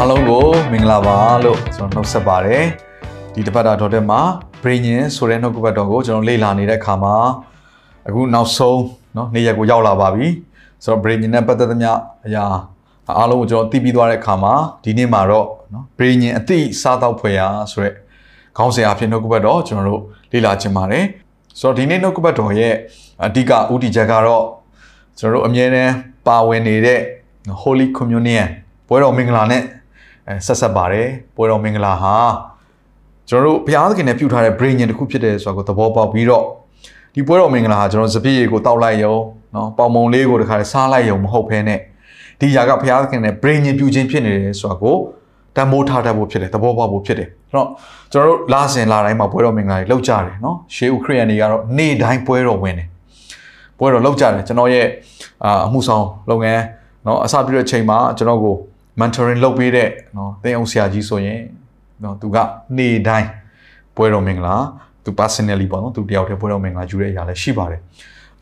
အားလုံးကိုမင်္ဂလာပါလို့ကျွန်တော်နှုတ်ဆက်ပါတယ်ဒီတစ်ပတ်တာတော်တဲ့မှာ brain ဆိုတဲ့နှုတ်ကပတ်တော်ကိုကျွန်တော်လေ့လာနေတဲ့အခါမှာအခုနောက်ဆုံးเนาะနေ့ရက်ကိုရောက်လာပါပြီဆိုတော့ brain နဲ့ပတ်သက်သမျှအရာအားလုံးကိုကျွန်တော်သိပြီးသွားတဲ့အခါမှာဒီနေ့မှာတော့เนาะ brain အသိစားတော့ဖွယ်ရာဆိုတဲ့ခေါင်းစဉ်အဖြစ်နှုတ်ကပတ်တော်ကျွန်တော်တို့လေ့လာခြင်းပါတယ်ဆိုတော့ဒီနေ့နှုတ်ကပတ်တော်ရဲ့အဓိကဥတီချက်ကတော့ကျွန်တော်တို့အမြဲတမ်းပါဝင်နေတဲ့ Holy Communion ပွဲတော်မင်္ဂလာနဲ့အဲ ဆက်ဆက်ပါတယ်ပွဲတော်မင်္ဂလာဟာကျွန်တော်တို့ဘုရားသခင်နဲ့ပြုထားတဲ့ brain တစ်ခုဖြစ်တယ်ဆိုတာကိုသဘောပေါက်ပြီးတော့ဒီပွဲတော်မင်္ဂလာဟာကျွန်တော်စပြည့်ရေကိုတောက်လိုက်ရုံเนาะပေါင်မုံလေးကိုတခါတည်းစားလိုက်ရုံမဟုတ်ဘဲနဲ့ဒီຢာကဘုရားသခင်နဲ့ brain ပြုခြင်းဖြစ်နေတယ်ဆိုတာကိုတန်မိုးထားတတ်ဖို့ဖြစ်တယ်သဘောပေါက်ဖို့ဖြစ်တယ်အဲ့တော့ကျွန်တော်တို့လာစဉ်လာတိုင်းမှာပွဲတော်မင်္ဂလာတွေလောက်ကြတယ်เนาะရှေးဥခရိယန်တွေကတော့နေ့တိုင်းပွဲတော်ဝင်တယ်ပွဲတော်လောက်ကြတယ်ကျွန်တော်ရဲ့အာအမှုဆောင်လုပ်ငန်းเนาะအစပြုတဲ့အချိန်မှာကျွန်တော်ကို mentoring လုပ်ပေးတဲ့เนาะသင်အောင်ဆရာကြီးဆိုရင်เนาะသူကနေတိုင်းပွဲတော်မင်္ဂလာသူ personally ပေါ့နော်သူတယောက်တည်းပွဲတော်မင်္ဂလာယူတဲ့အရာလည်းရှိပါတယ်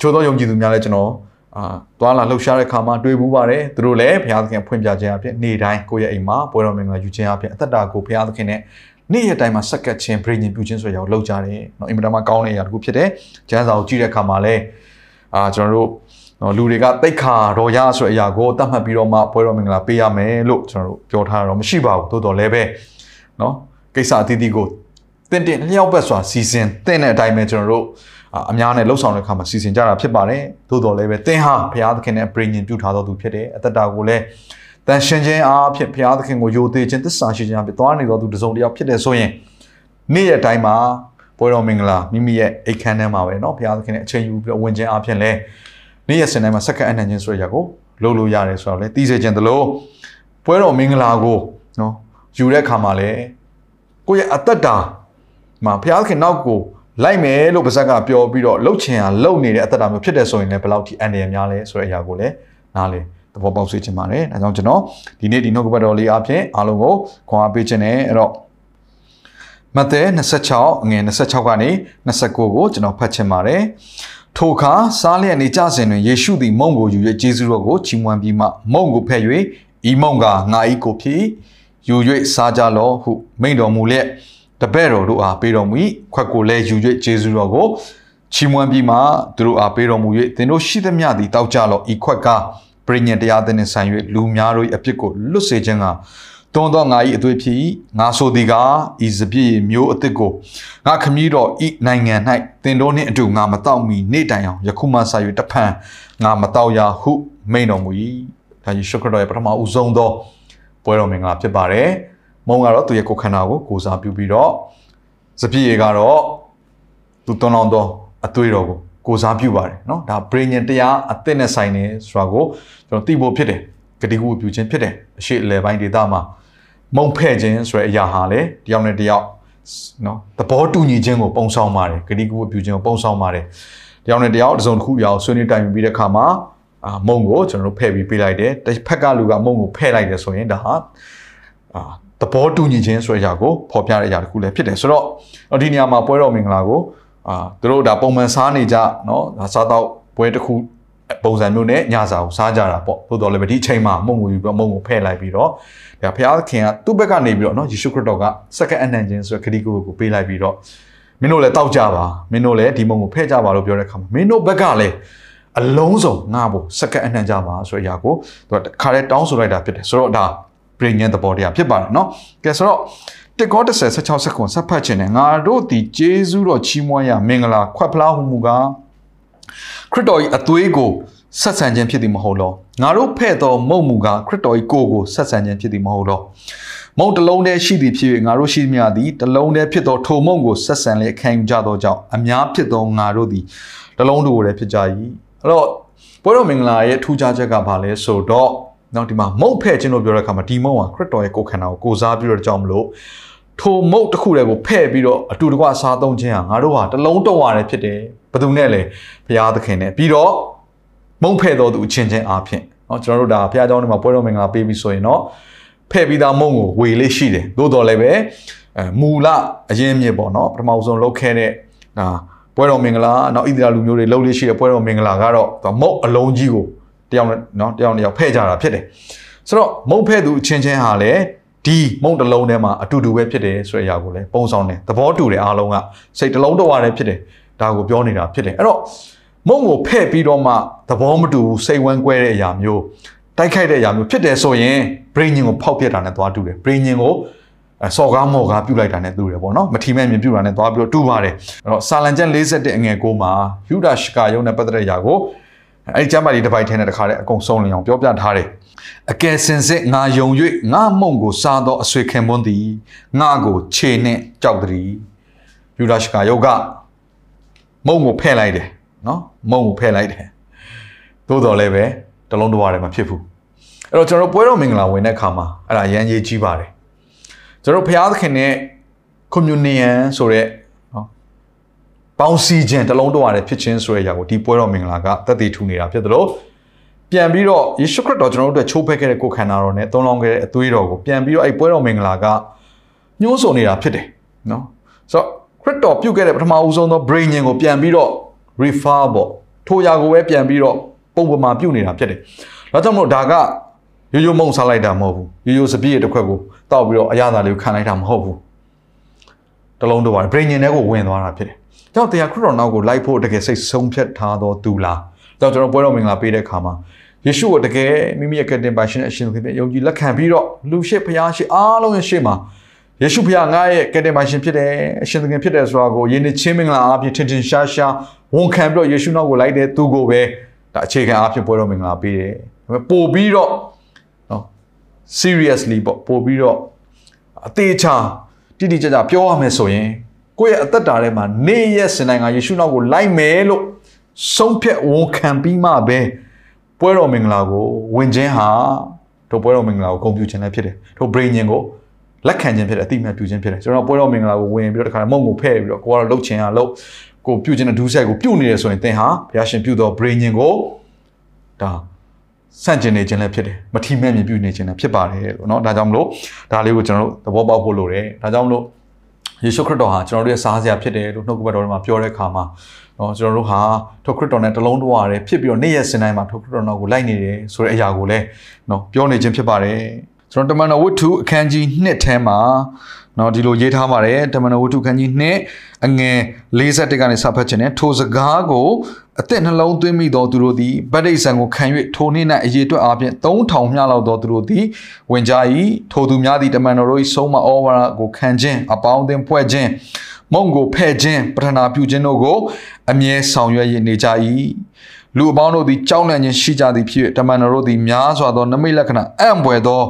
ချို့သောယုံကြည်သူများလည်းကျွန်တော်အာသွားလာလှုပ်ရှားတဲ့ခါမှာတွေ့ဘူးပါတယ်သူတို့လည်းဘုရားသခင်ဖွင့်ပြခြင်းအဖြစ်နေတိုင်းကိုယ့်ရဲ့အိမ်မှာပွဲတော်မင်္ဂလာယူခြင်းအဖြစ်အသက်တာကိုဘုရားသခင်နဲ့နေ့ရက်တိုင်းမှာစက္ကတ်ခြင်းပြင်ရင်ပြုခြင်းဆိုရအောင်လုပ်ကြတယ်เนาะအင်မတန်မှကောင်းတဲ့အရာတစ်ခုဖြစ်တယ်ကျမ်းစာကိုကြည့်တဲ့အခါမှာလည်းအာကျွန်တော်တို့ နော်လူတွေကတိတ်ခါတော်ရဆိုတဲ့အရာကိုတတ်မှတ်ပြီးတော့မှပွဲတော်မင်္ဂလာပေးရမယ်လို့ကျွန်တော်တို့ပြောထားတာတော့မရှိပါဘူးသို့တော်လည်းပဲနော်ကိစ္စအသီးသီးကိုတင့်တင့်လျှောက်ပတ်စွာစီစဉ်တင့်တဲ့အတိုင်းပဲကျွန်တော်တို့အများနဲ့လှုပ်ဆောင်တဲ့အခါမှာစီစဉ်ကြတာဖြစ်ပါတယ်သို့တော်လည်းပဲတင်းဟာဘုရားသခင်နဲ့ပြင်ရင်ပြုထားတော်သူဖြစ်တယ်အသက်တာကိုလည်းတန်ရှင်ခြင်းအားဖြင့်ဘုရားသခင်ကိုယိုသေးခြင်းသစ္စာရှိခြင်းအဖြစ်သွားနေတော်သူတစ်စုံတစ်ယောက်ဖြစ်တယ်ဆိုရင်နေ့ရက်တိုင်းမှာပွဲတော်မင်္ဂလာမိမိရဲ့အိတ်ခမ်းထဲမှာပဲเนาะဘုရားသခင်နဲ့အချိန်ယူပြီးဝင်ခြင်းအဖြစ်လဲ နေ့ရက်စင်တိုင်းမှာစက္ကန့်အနှံ့ခြင်းဆိုရကိုလုပ်လို့ရတယ်ဆိုတော့လေသိစေခြင်းတလို့ပွဲတော်မင်္ဂလာကိုနော်ယူတဲ့အခါမှာလေကိုယ့်ရဲ့အသက်တာမှာဘုရားခင်နောက်ကိုလိုက်မယ်လို့ပါဇက်ကပြောပြီးတော့လှုပ်ချင်အောင်လှုပ်နေတဲ့အသက်တာမျိုးဖြစ်တယ်ဆိုရင်လည်းဘယ်လောက်ထိအန္တရာယ်များလဲဆိုတဲ့အရာကိုလည်းနားလေသဘောပေါက်စေချင်ပါတယ်။ဒါကြောင့်ကျွန်တော်ဒီနေ့ဒီနှုတ်ကပတ်တော်လေးအပြင်အားလုံးကိုခွန်အားပေးခြင်းနဲ့အဲ့တော့မဿဲ26အငယ်26ကနေ29ကိုကျွန်တော်ဖတ်ချင်ပါတယ်။ ထိုအခါစားလျက်နေကြစဉ်တွင်ယေရှုသည်မုံကိုယူ၍ဂျေဇုတော်ကိုချီးမွမ်းပြီးမှမုံကိုဖဲ့၍ဤမုံကငါဤကိုဖြစ်ယူ၍စားကြလောဟုမိန့်တော်မူလျက်တပည့်တော်တို့အားပေးတော်မူ၏ခွက်ကိုလည်းယူ၍ဂျေဇုတော်ကိုချီးမွမ်းပြီးမှသူတို့အားပေးတော်မူ၍သင်တို့ရှိသမျှသည်တောက်ကြလောဤခွက်ကပရိညတ်တရားသင်နှင့်ဆိုင်၍လူများတို့၏အပြစ်ကိုလွတ်စေခြင်းက တွန်းသောငါ၏အသွေးဖြစ်၏ငါဆိုသည်ကဤစပြည့်မျိုးအသစ်ကိုငါခမည်းတော်ဤနိုင်ငံ၌တင်တော်နှင့်အတူငါမတော့မီနေ့တိုင်အောင်ယခုမှစ၍တဖန်ငါမတော့ရဟုမိန်တော်မူ၏ဒါယေရှုခရစ်တော်ရဲ့ပထမဦးဆုံးသောပွဲတော်မင်္ဂလာဖြစ်ပါတယ်မုံကတော့သူရဲ့ကိုယ်ခန္ဓာကိုကိုးစားပြုပြီးတော့စပြည့်ရေကတော့သူတွန်းလောင်းသောအသွေးတော်ကိုကိုးစားပြုပါတယ်เนาะဒါ brain တရားအသစ်နဲ့ဆိုင်နေဆိုတာကိုကျွန်တော်သိဖို့ဖြစ်တယ်ဂတိကူပြုခြင်းဖြစ်တယ်အရှိအလယ်ပိုင်းဒေသမှာ မုံဖဲ့ခြင်းဆိုတဲ့အရာဟာလေတယောက်နဲ့တယောက်နော်သဘောတူညီခြင်းကိုပုံဆောင်ပါတယ်ဂတိကူပြုခြင်းကိုပုံဆောင်ပါတယ်တယောက်နဲ့တယောက်တစ်စုံတစ်ခုအရာကိုဆွေးနွေးတိုင်ပင်ပြီးတဲ့အခါမှာအာမုံကိုကျွန်တော်တို့ဖဲ့ပြီးပေးလိုက်တယ်တစ်ဖက်ကလူကမုံကိုဖဲ့လိုက်တယ်ဆိုရင်ဒါဟာအာသဘောတူညီခြင်းဆိုတဲ့အရာကိုဖော်ပြတဲ့အရာတစ်ခုလည်းဖြစ်တယ်ဆိုတော့ဒီနေရာမှာပွဲတော်မင်္ဂလာကိုအာသူတို့ဒါပုံမှန်စားနေကြเนาะဒါစားတော့ပွဲတစ်ခု ပုံစံမျိုးနဲ့ညစာကိုစားကြတာပေါ့သို့တော်လည်းဒီအချိန်မှာမုံငူပြီးတော့မုံကိုဖဲ့လိုက်ပြီးတော့ဒါဘုရားခင်ကသူ့ဘက်ကနေပြီးတော့နော်ယေရှုခရစ်တော်ကစက္ကအနံ့ခြင်းဆိုတဲ့ခရီးကိုကိုပေးလိုက်ပြီးတော့မင်းတို့လည်းတောက်ကြပါမင်းတို့လည်းဒီမုံကိုဖဲ့ကြပါလို့ပြောတဲ့အခါမှာမင်းတို့ဘက်ကလည်းအလုံးစုံငါ့ဖို့စက္ကအနံ့ကြပါဆိုတဲ့အရာကိုသူကခါရဲတောင်းဆိုလိုက်တာဖြစ်တယ်ဆိုတော့ဒါပြင်ញံသဘောတရားဖြစ်ပါတယ်နော်ကဲဆိုတော့တကော30 16စက္ကွန်ဆက်ဖတ်ခြင်းနဲ့ငါတို့ဒီဂျေဇုတော်ချီးမွမ်းရမင်္ဂလာခွက်ဖလားဟုမူကား ခရစ်တော်၏အသွေးကိုဆက်ဆံခြင်းဖြစ်သည်မဟုတ်လောငါတို့ဖဲ့သောမုံမူကခရစ်တော်၏ကိုယ်ကိုဆက်ဆံခြင်းဖြစ်သည်မဟုတ်လောမုံတစ်လုံးတည်းရှိသည်ဖြစ်၍ငါတို့ရှိမြသည်တစ်လုံးတည်းဖြစ်သောထိုမုံကိုဆက်ဆံလျက်ခံယူကြသောကြောင့်အများဖြစ်သောငါတို့သည်တစ်လုံးတူကိုလည်းဖြစ်ကြ၏အဲ့တော့ပွဲတော်မင်္ဂလာရဲ့ထူးခြားချက်ကဘာလဲဆိုတော့နော်ဒီမှာမုတ်ဖဲ့ခြင်းလို့ပြောတဲ့အခါမှာဒီမုတ်ဟာခရစ်တော်ရဲ့ကိုယ်ခန္ဓာကိုကိုစားပြီးတော့ကြောင်းမလို့ထိုမုတ်တစ်ခုတည်းကိုဖဲ့ပြီးတော့အတူတကွစားသုံးခြင်းဟာငါတို့ဟာတလုံးတော့ရတယ်ဖြစ်တယ် ဘယ်သူနဲ့လဲဘုရားသခင်နဲ့ပြီးတော့မုတ်ဖဲ့တော်သူအချင်းချင်းအားဖြင့်เนาะကျွန်တော်တို့ဒါဘုရားကျောင်းထဲမှာပွဲတော်မင်္ဂလာပေးပြီးဆိုရင်เนาะဖဲ့ပြီးသားမုံကိုဝေလေးရှိတယ်သို့တော်လည်းပဲအဲမူလအရင်မြစ်ပေါ့เนาะပထမဆုံးလောက်ခဲ့တဲ့ဒါပွဲတော်မင်္ဂလာနောက်ဣသရေလလူမျိုးတွေလှုပ်လေးရှိတဲ့ပွဲတော်မင်္ဂလာကတော့သူမုတ်အလုံးကြီးကိုတယောက်နဲ့เนาะတယောက်နဲ့တယောက်ဖဲ့ကြတာဖြစ်တယ်ဆိုတော့မုတ်ဖဲ့သူအချင်းချင်းဟာလည်းဒီမုံတစ်လုံးထဲမှာအတူတူပဲဖြစ်တယ်ဆိုတဲ့အရာကိုလည်းပုံဆောင်တယ်သဘောတူတယ်အားလုံးကစိတ်တစ်လုံးတော့ရတယ်ဖြစ်တယ် ဒါကိုပြောနေတာဖြစ်တယ်အဲ့တော့မုံကိုဖဲ့ပြီးတော့မှသဘောမတူဘူးစိတ်ဝမ်းကွဲတဲ့အရာမျိုးတိုက်ခိုက်တဲ့အရာမျိုးဖြစ်တယ်ဆိုရင် brain ကိုဖောက်ပြတာနဲ့သွားတူတယ် brain ကိုစော်ကားမော်ကားပြုတ်လိုက်တာနဲ့တူတယ်ပေါ့နော်မထီမဲ့မြင်ပြုတ်တာနဲ့သွားပြီးတော့တူပါတယ်အဲ့တော့ဆာလန်ကျန်41အငယ်9မှာယူဒရှကာယုံနဲ့ပတ်သက်တဲ့အရာကိုအဲ့ဒီကျမ်းမာဒီတစ်ပိုက်ထဲနဲ့တခါတည်းအကုန်ဆုံးလင်အောင်ပြောပြထားတယ်အကယ်စင်စစ်ငါယုံ၍ငါမုံကိုစားသောအဆွေခင်ပွန်းသည်ငါကိုခြေနှင့်ကြောက်သည်ယူဒရှကာယုတ်က မုံကိုဖဲ့လိုက်တယ်နော်မုံကိုဖဲ့လိုက်တယ်သို့တော်လည်းပဲတလုံးတစ်ဝါတည်းမဖြစ်ဘူးအဲ့တော့ကျွန်တော်ပွဲတော်မင်္ဂလာဝင်တဲ့အခါမှာအဲ့ဒါရန်ရေးကြီးပါတယ်ကျွန်တော်ဘုရားသခင်နဲ့ communion ဆိုတဲ့နော်ပေါင်းစည်းခြင်းတလုံးတစ်ဝါတည်းဖြစ်ခြင်းဆိုတဲ့အရာကိုဒီပွဲတော်မင်္ဂလာကသက်တည်ထူနေတာဖြစ်တယ်လို့ပြန်ပြီးတော့ယေရှုခရစ်တော်ကျွန်တော်တို့အတွက်ချိုးဖက်ခဲ့တဲ့ကိုယ်ခန္ဓာတော်နဲ့သုံးလောင်းခဲ့တဲ့အသွေးတော်ကိုပြန်ပြီးတော့အဲ့ပွဲတော်မင်္ဂလာကညှိုးဆိုနေတာဖြစ်တယ်နော်ဆိုတော့ ခရစ်တော်ပြုတ်ခဲ့တဲ့ပထမဦးဆုံးသော brain ကိုပြန်ပြီးတော့ refer ပေါ့ထိုရာကိုပဲပြန်ပြီးတော့ပုံပမာပြုတ်နေတာဖြစ်တယ်ဒါကြောင့်မို့ဒါကရိုးရိုးမုံစားလိုက်တာမဟုတ်ဘူးရိုးရိုးစပြည့်ရဲ့တစ်ခွက်ကိုတောက်ပြီးတော့အရသာလေးကိုခံလိုက်တာမဟုတ်ဘူးတလုံးတော့ပါ brain နဲ့ကိုဝင်သွားတာဖြစ်တယ်ကြောင့်တရားခရစ်တော်နောက်ကိုလိုက်ဖို့တကယ်စိတ်ဆုံးဖြတ်ထားတော်သူလားကြောင့်ကျွန်တော်ပွဲတော်မင်္ဂလာပေးတဲ့အခါမှာယေရှုကိုတကယ်မိမိရဲ့ကတင်ပါရှင်အရှင်သခင်ယုံကြည်လက်ခံပြီးတော့လူရှိဖျားရှိအားလုံးရဲ့ရှေ့မှာ ယေရှုဖျားငါရဲ့ကတင်ပါရှင်ဖြစ်တယ်အရှင်သခင်ဖြစ်တယ်ဆိုတာကိုယဉ်နေချင်းမင်္ဂလာအားဖြင့်ထင်ထင်ရှားရှားဝန်ခံပြီးတော့ယေရှုနောက်ကိုလိုက်တဲ့သူကိုပဲဒါအခြေခံအားဖြင့်ပွဲတော်မင်္ဂလာပေးတယ်ဒါပေမဲ့ပို့ပြီးတော့နော် seriously ပေါ့ပို့ပြီးတော့အသေးချာတိတိကျကျပြောရမယ်ဆိုရင်ကိုယ့်ရဲ့အသက်တာထဲမှာနေ့ရက်စင်တိုင်းကယေရှုနောက်ကိုလိုက်မယ်လို့ဆုံးဖြတ်ဝန်ခံပြီးမှပဲပွဲတော်မင်္ဂလာကိုဝင်ခြင်းဟာတို့ပွဲတော်မင်္ဂလာကိုဂုဏ်ပြုခြင်းလည်းဖြစ်တယ်တို့ brain ကို လက်ခံခြင်းဖြစ်တယ်အတိအမှတ်ပြုခြင်းဖြစ်တယ်ကျွန်တော်ပွဲတော်မင်္ဂလာကိုဝင်ပြီးတော့တခါမုံကိုဖဲ့ပြီးတော့ကိုကတော့လှုပ်ခြင်းဟာလှုပ်ကိုပြုခြင်းတဲ့ဒူးဆက်ကိုပြုနေတယ်ဆိုရင်သင်ဟာဘုရားရှင်ပြုတော် brain ကိုဒါဆန့်ကျင်နေခြင်းလည်းဖြစ်တယ်မထီမဲ့မြင်ပြုနေခြင်းလည်းဖြစ်ပါတယ်လို့เนาะဒါကြောင့်မလို့ဒါလေးကိုကျွန်တော်တို့သဘောပေါက်ဖို့လိုတယ်ဒါကြောင့်မလို့ယေရှုခရစ်တော်ဟာကျွန်တော်တို့ရဲ့စားစရာဖြစ်တယ်လို့နှုတ်ကပတ်တော်ထဲမှာပြောတဲ့အခါမှာနော်ကျွန်တော်တို့ဟာထိုခရစ်တော်နဲ့တလုံးတဝရတယ်ဖြစ်ပြီးတော့နေ့ရက်စင်တိုင်းမှာထိုခရစ်တော်နောက်ကိုလိုက်နေတယ်ဆိုတဲ့အရာကိုလည်းနော်ပြောနေခြင်းဖြစ်ပါတယ် ကျွန်တော်တမန်တော်ဝတ္ထုအခန်းကြီး1ထဲမှာနော်ဒီလိုရေးထားပါတယ်တမန်တော်ဝတ္ထုအခန်းကြီး2အငယ်41ကနေစဖတ်ခြင်းနဲ့ထိုစကားကိုအသက်နှလုံးသွင်းမိသောသူတို့သည်ဗတ္တိဇံကိုခံ၍ထိုနေ့၌အရေးအတွက်အပြင်3000မြလောက်သောသူတို့သည်ဝင်ကြ၏ထိုသူများသည်တမန်တော်တို့၏ဆုံးမဩဝါဒကိုခံခြင်းအပေါင်းအသင်းဖွဲ့ခြင်းမုံကိုဖဲ့ခြင်းပထနာပြုခြင်းတို့ကိုအမြဲဆောင်ရွက်ရနေကြ၏လူအပေါင်းတို့သည်ကြောက်လန့်ခြင်းရှိကြသည်ဖြစ်၍တမန်တော်တို့သည်များစွာသောနမိတ်လက္ခဏာအံ့ဘွယ်သော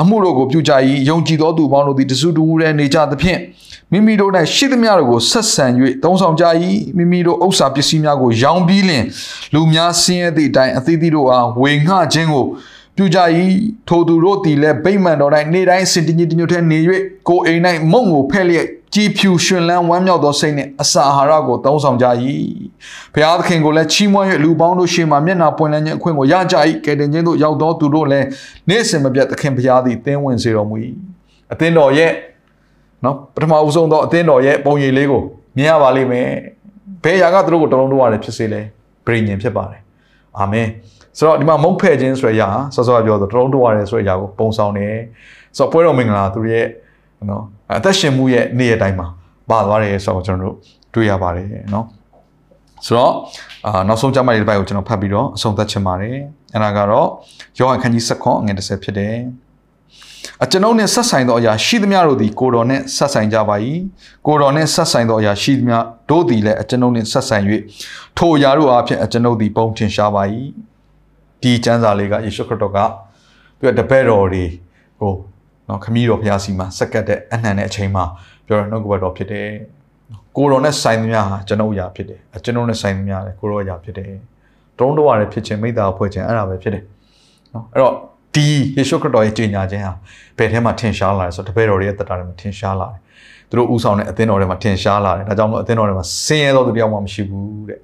အမှုတို့ကိုပြုကြ၏ယုံကြည်သောသူအပေါင်းတို့သည်တစုတူရဲနေကြသဖြင့်မိမိတို့၌ရှိသမျှတို့ကိုဆက်ဆံ၍သုံးဆောင်ကြ၏မိမိတို့ဥစ္စာပစ္စည်းများကိုရောင်းပြီးလင်လူများဆင်းရဲသည့်အတိုင်းအသီးသီးတို့အားဝေငှခြင်းကိုပြုကြ၏ထိုသူတို့သည်လည်းဗိမာန်တော်၌နေ့တိုင်းစင်တညစ်တညွတ်ထဲနေ၍ကိုအိမ်၌မုံကိုဖဲ့လျက် ကြည်ဖြူရှင်လန်းဝမ်းမြောက်သောစိတ်နှင့်အစာအာဟာရကိုသုံးဆောင်ကြ၏ဘုရားသခင်ကိုလည်းချီးမွမ်း၍လူပေါင်းတို့ရှေ့မှမျက်နှာပွင့်လန်းခြင်းအခွင့်ကိုရကြ၏ကယ်တင်ခြင်းသို့ရောက်သောသူတို့လည်းနေ့စဉ်မပြတ်သခင်ဘုရားသည်သင်ဝင်စေတော်မူ၏အသင်းတော်ရဲ့နော်ပထမဦးဆုံးသောအသင်းတော်ရဲ့ပုံရိပ်လေးကိုမြင်ရပါလိမ့်မယ်ဘယ်ရာကသူတို့ကိုတလုံးတော့ရတယ်ဖြစ်စေလဲဗြိဉ္ဉ်ဖြစ်ပါတယ်အာမင်ဆိုတော့ဒီမှာမုတ်ဖဲ့ခြင်းဆိုတဲ့အရာဆောစောပြောတော့တလုံးတော့ရတယ်ဆိုတဲ့အရာကိုပုံဆောင်တယ်ဆိုတော့ပွဲတော်မင်္ဂလာသူရဲ့ နော်အသက်ရှင်မှုရဲ့နေ့ရက်တိုင်းမှာပါသွားတယ်ဆိုတော့ကျွန်တော်တို့တွေ့ရပါတယ်နော်ဆိုတော့အာနောက်ဆုံးကြမ်းမာရေးတစ်ပိုက်ကိုကျွန်တော်ဖတ်ပြီးတော့အဆုံးသတ်ချင်ပါတယ်အဲ့ဒါကတော့ယောဟန်ခန်းကြီး7ခွန်အငယ်30ဖြစ်တယ်အကျွန်ုပ်နှင့်ဆက်ဆိုင်သောအရာရှိသမျှတို့သည်ကိုတော်နှင့်ဆက်ဆိုင်ကြပါ၏ကိုတော်နှင့်ဆက်ဆိုင်သောအရာရှိသမျှတို့သည်လည်းအကျွန်ုပ်နှင့်ဆက်ဆိုင်၍ထိုအရာတို့အားဖြင့်အကျွန်ုပ်သည်ပုံထင်ရှားပါ၏ဒီကျမ်းစာလေးကယေရှုခရစ်တော်ကသူကတပည့်တော်တွေကို နော်ခမည်းတော်ဘုရားစီမှာစက္ကတ်တဲ့အနှံတဲ့အချိန်မှာပြောရနှုတ်ကပတ်တော်ဖြစ်တယ်ကိုတော်နဲ့ဆိုင်သမျှဟာကျွန်ုပ်အရာဖြစ်တယ်အကျွန်ုပ်နဲ့ဆိုင်သမျှလည်းကိုတော်အရာဖြစ်တယ်တုံးတော့ရတယ်ဖြစ်ခြင်းမိသားဖွဲ့ခြင်းအဲ့ဒါပဲဖြစ်တယ်နော်အဲ့တော့ဒီယေရှုခရစ်တော်ရဲ့ကြီးညာခြင်းဟာဘယ်ထဲမှာထင်ရှားလာလဲဆိုတော့တပည့်တော်တွေရဲ့တက်တာတွေမှာထင်ရှားလာတယ်သူတို့ဥဆောင်တဲ့အသင်းတော်တွေမှာထင်ရှားလာတယ်ဒါကြောင့်မို့အသင်းတော်တွေမှာဆင်းရဲသောသူတယောက်မှမရှိဘူးတဲ့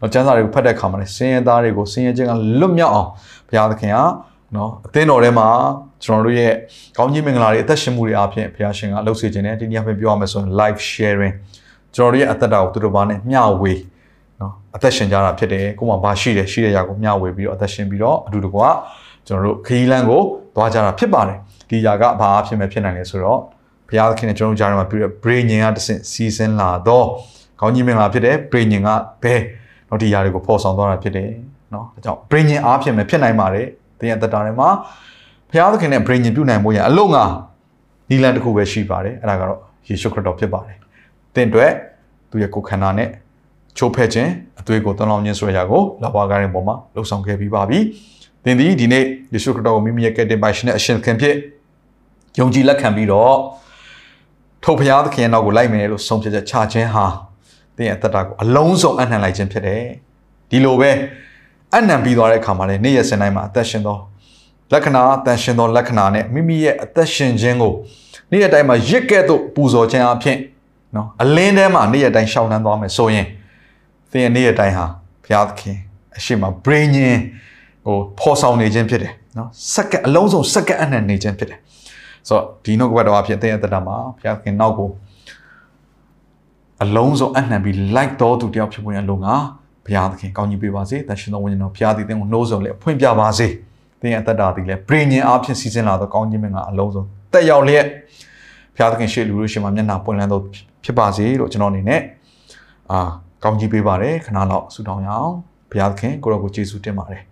တော့ကျမ်းစာတွေကိုဖတ်တဲ့အခါမှာလည်းဆင်းရဲသားတွေကိုဆင်းရဲခြင်းကလွတ်မြောက်အောင်ဘုရားသခင်က နော်အသင်းတော်ထဲမှာကျွန်တော်တို့ရဲ့ကောင်းကြီးမင်္ဂလာတွေအသက်ရှင်မှုတွေအပြင်ဘုရားရှင်ကလှုပ်စေခြင်းနဲ့ဒီနေ့အပြင်ပြောရမယ်ဆိုရင် live sharing ကျွန်တော်တို့ရဲ့အသက်တာကိုသူတို့ဘာနဲ့မျှဝေနော်အသက်ရှင်ကြတာဖြစ်တယ်ကိုယ်မှာဘာရှိတယ်ရှိတဲ့ຢာကိုမျှဝေပြီးတော့အသက်ရှင်ပြီးတော့အတူတကွကျွန်တော်တို့ခရီးလမ်းကိုသွားကြတာဖြစ်ပါတယ်ဒီຢာကဘာအဖြစ်မဲ့ဖြစ်နိုင်လဲဆိုတော့ဘုရားသခင်နဲ့ကျွန်တော်တို့ကြားထဲမှာပြီးတော့ brain ကတဆင့်စီစဉ်လာတော့ကောင်းကြီးမင်္ဂလာဖြစ်တယ် brain ကဘယ်တော့ဒီຢာတွေကိုဖော်ဆောင်သွားတာဖြစ်တယ်နော်ဒါကြောင့် brain အားဖြင့်ပဲဖြစ်နိုင်ပါတယ် တင်းရဲ့တက်တာတွေမှာဘုရားသခင်နဲ့ brain ပြုနိုင်ဖို့ရအလုံးငါနီလန်တစ်ခုပဲရှိပါတယ်အဲ့ဒါကတော့ယေရှုခရစ်တော်ဖြစ်ပါတယ်တင်းအတွက်သူရဲ့ကိုယ်ခန္ဓာနဲ့ချိုးဖဲ့ခြင်းအသွေးကိုသွန်လောင်းခြင်းဆိုရာကိုလာဘွားကားရင်ပေါ်မှာလှုပ်ဆောင်ခဲ့ပြီးပါပြီ။သင်သည်ဒီနေ့ယေရှုခရစ်တော်ကိုမိမိရဲ့ကယ်တင်ပိုင်ရှင်နဲ့အရှင်ခင်ဖြစ်ယုံကြည်လက်ခံပြီးတော့ထိုဘုရားသခင်ရဲ့နောက်ကိုလိုက်မယ်လို့ဆုံးဖြတ်ချက်ချခြင်းဟာသင်ရဲ့အသက်တာကိုအလုံးစုံအနှံလိုက်ခြင်းဖြစ်တယ်။ဒီလိုပဲ အနှံပြီးသွားတဲ့အခါမှာလည်းနေ့ရက်စင်တိုင်းမှာအသက်ရှင်သောလက္ခဏာအသက်ရှင်သောလက္ခဏာနဲ့မိမိရဲ့အသက်ရှင်ခြင်းကိုနေ့ရက်တိုင်းမှာရစ်ကဲ့သို့ပူဇော်ခြင်းအဖြစ်နော်အလင်းထဲမှာနေ့ရက်တိုင်းရှောင်နှံသွားမယ်ဆိုရင်သင်ရဲ့နေ့ရက်တိုင်းဟာဘုရားသခင်အရှိမ brain ရင်ဟိုဖော်ဆောင်နေခြင်းဖြစ်တယ်နော်စက္ကန့်အလုံးစုံစက္ကန့်အနှံ့နေခြင်းဖြစ်တယ်ဆိုတော့ဒီနှုတ်ကပတ်တော်အဖြစ်သင်ရဲ့တတမှာဘုရားသခင်နောက်ကိုအလုံးစုံအနှံ့ပြီး like တော်သူတယောက်ဖြစ်ဖို့ရလုံငါ ဘုရားသခင်ကောင်းကြီးပေးပါစေတန်ရှင်တော်ဝိညာဉ်တော်ဘုရားသည်သင်ကိုနှိုးဆော်လေဖွင့်ပြပါစေသင်ရဲ့တတသည်လည်း brain ရင်အဖြစ်စီစဉ်လာသောကောင်းကြီးမင်္ဂလာအလုံးစုံတက်ရောက်လျက်ဘုရားသခင်ရှေ့လူလို့ရှိမှမျက်နှာပွင့်လန်းသောဖြစ်ပါစေလို့ကျွန်တော်အနေနဲ့အာကောင်းကြီးပေးပါတယ်ခဏလောက်ဆုတောင်းရအောင်ဘုရားသခင်ကိုရောကိုကျေးဇူးတင်ပါတယ်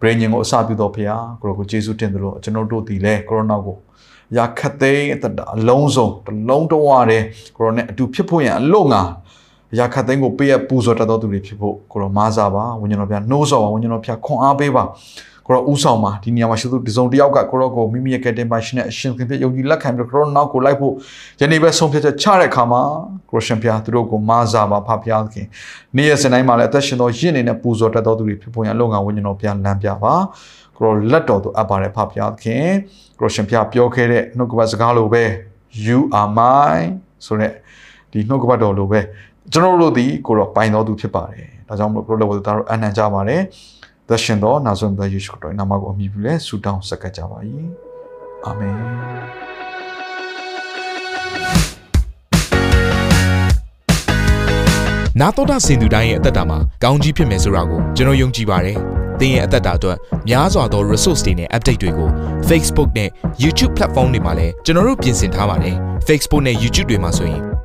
ဘရင်းရင်ကိုအစပြုတော်ဘုရားကိုရောကိုကျေးဇူးတင်တယ်လို့ကျွန်တော်တို့ဒီလဲကိုရိုနာကိုရာခတ်သိမ်းအတအလုံးစုံတလုံးတဝတဲ့ကိုရိုနဲ့အတူဖြစ်ဖို့ရန်အလို့ငါ ရာခတ်သိမ်းကိုပေးရပူဇော်တတ်တော်သူတွေဖြစ်ဖို့ကိုရောမားစားပါဝိညာဉ်တော်ဘုရားနှိုးဆော်ပါဝိညာဉ်တော်ဘုရားခွန်အားပေးပါကိုရောဥဆောင်မှာဒီနေရာမှာရှိသူဒီစုံတယောက်ကကိုရောကိုမိမိရဲ့ကယ်တင်ပါရှင်နဲ့အရှင်ခင်ဖြစ်ယုံကြည်လက်ခံပြီးကိုရောနောက်ကိုလိုက်ဖို့ယနေ့ပဲဆုံးဖြတ်ချက်ချတဲ့အခါမှာကိုရှင်ဖျားသူတို့ကိုမားစားပါဖဖျားသခင်နေ့ရက်စတိုင်းမှာလည်းအသက်ရှင်သောရင့်နေတဲ့ပူဇော်တတ်သောသူတွေဖြစ်ပေါ်ရန်လုံငါဝိညာဉ်တော်ပြန်လမ်းပြပါကိုရောလက်တော်သူအပ်ပါတယ်ဖဖျားသခင်ကိုရှင်ဖျားပြောခဲ့တဲ့နှုတ်ကပတ်စကားလိုပဲ you are mine ဆိုတဲ့ဒီနှုတ်ကပတ်တော်လိုပဲ ကျွန်တော်တို့ဒီကိုရောပိုင်တော်သူဖြစ်ပါတယ်ဒါကြောင့်မလို့ကိုရောလည်းတို့အနံ့ကြပါတယ်သက်ရှင်သောနာဇွန်သောယေရှုခရစ်တော်နာမကိုအမိပြုလဲဆုတောင်းဆက်ကပ်ကြပါ၏အာမင်နာတော်တာစင်သူတိုင်းရဲ့အသက်တာမှာကောင်းကြီးဖြစ်မယ်ဆိုတာကိုကျွန်တော်ယုံကြည်ပါတယ်။သင်ရဲ့အသက်တာအတွက်များစွာသော resource တွေနဲ့ update တွေကို Facebook နဲ့ YouTube platform တွေမှာလည်းကျွန်တော်တို့ပြင်ဆင်ထားပါတယ်။ Facebook နဲ့ YouTube တွေမှာဆိုရင်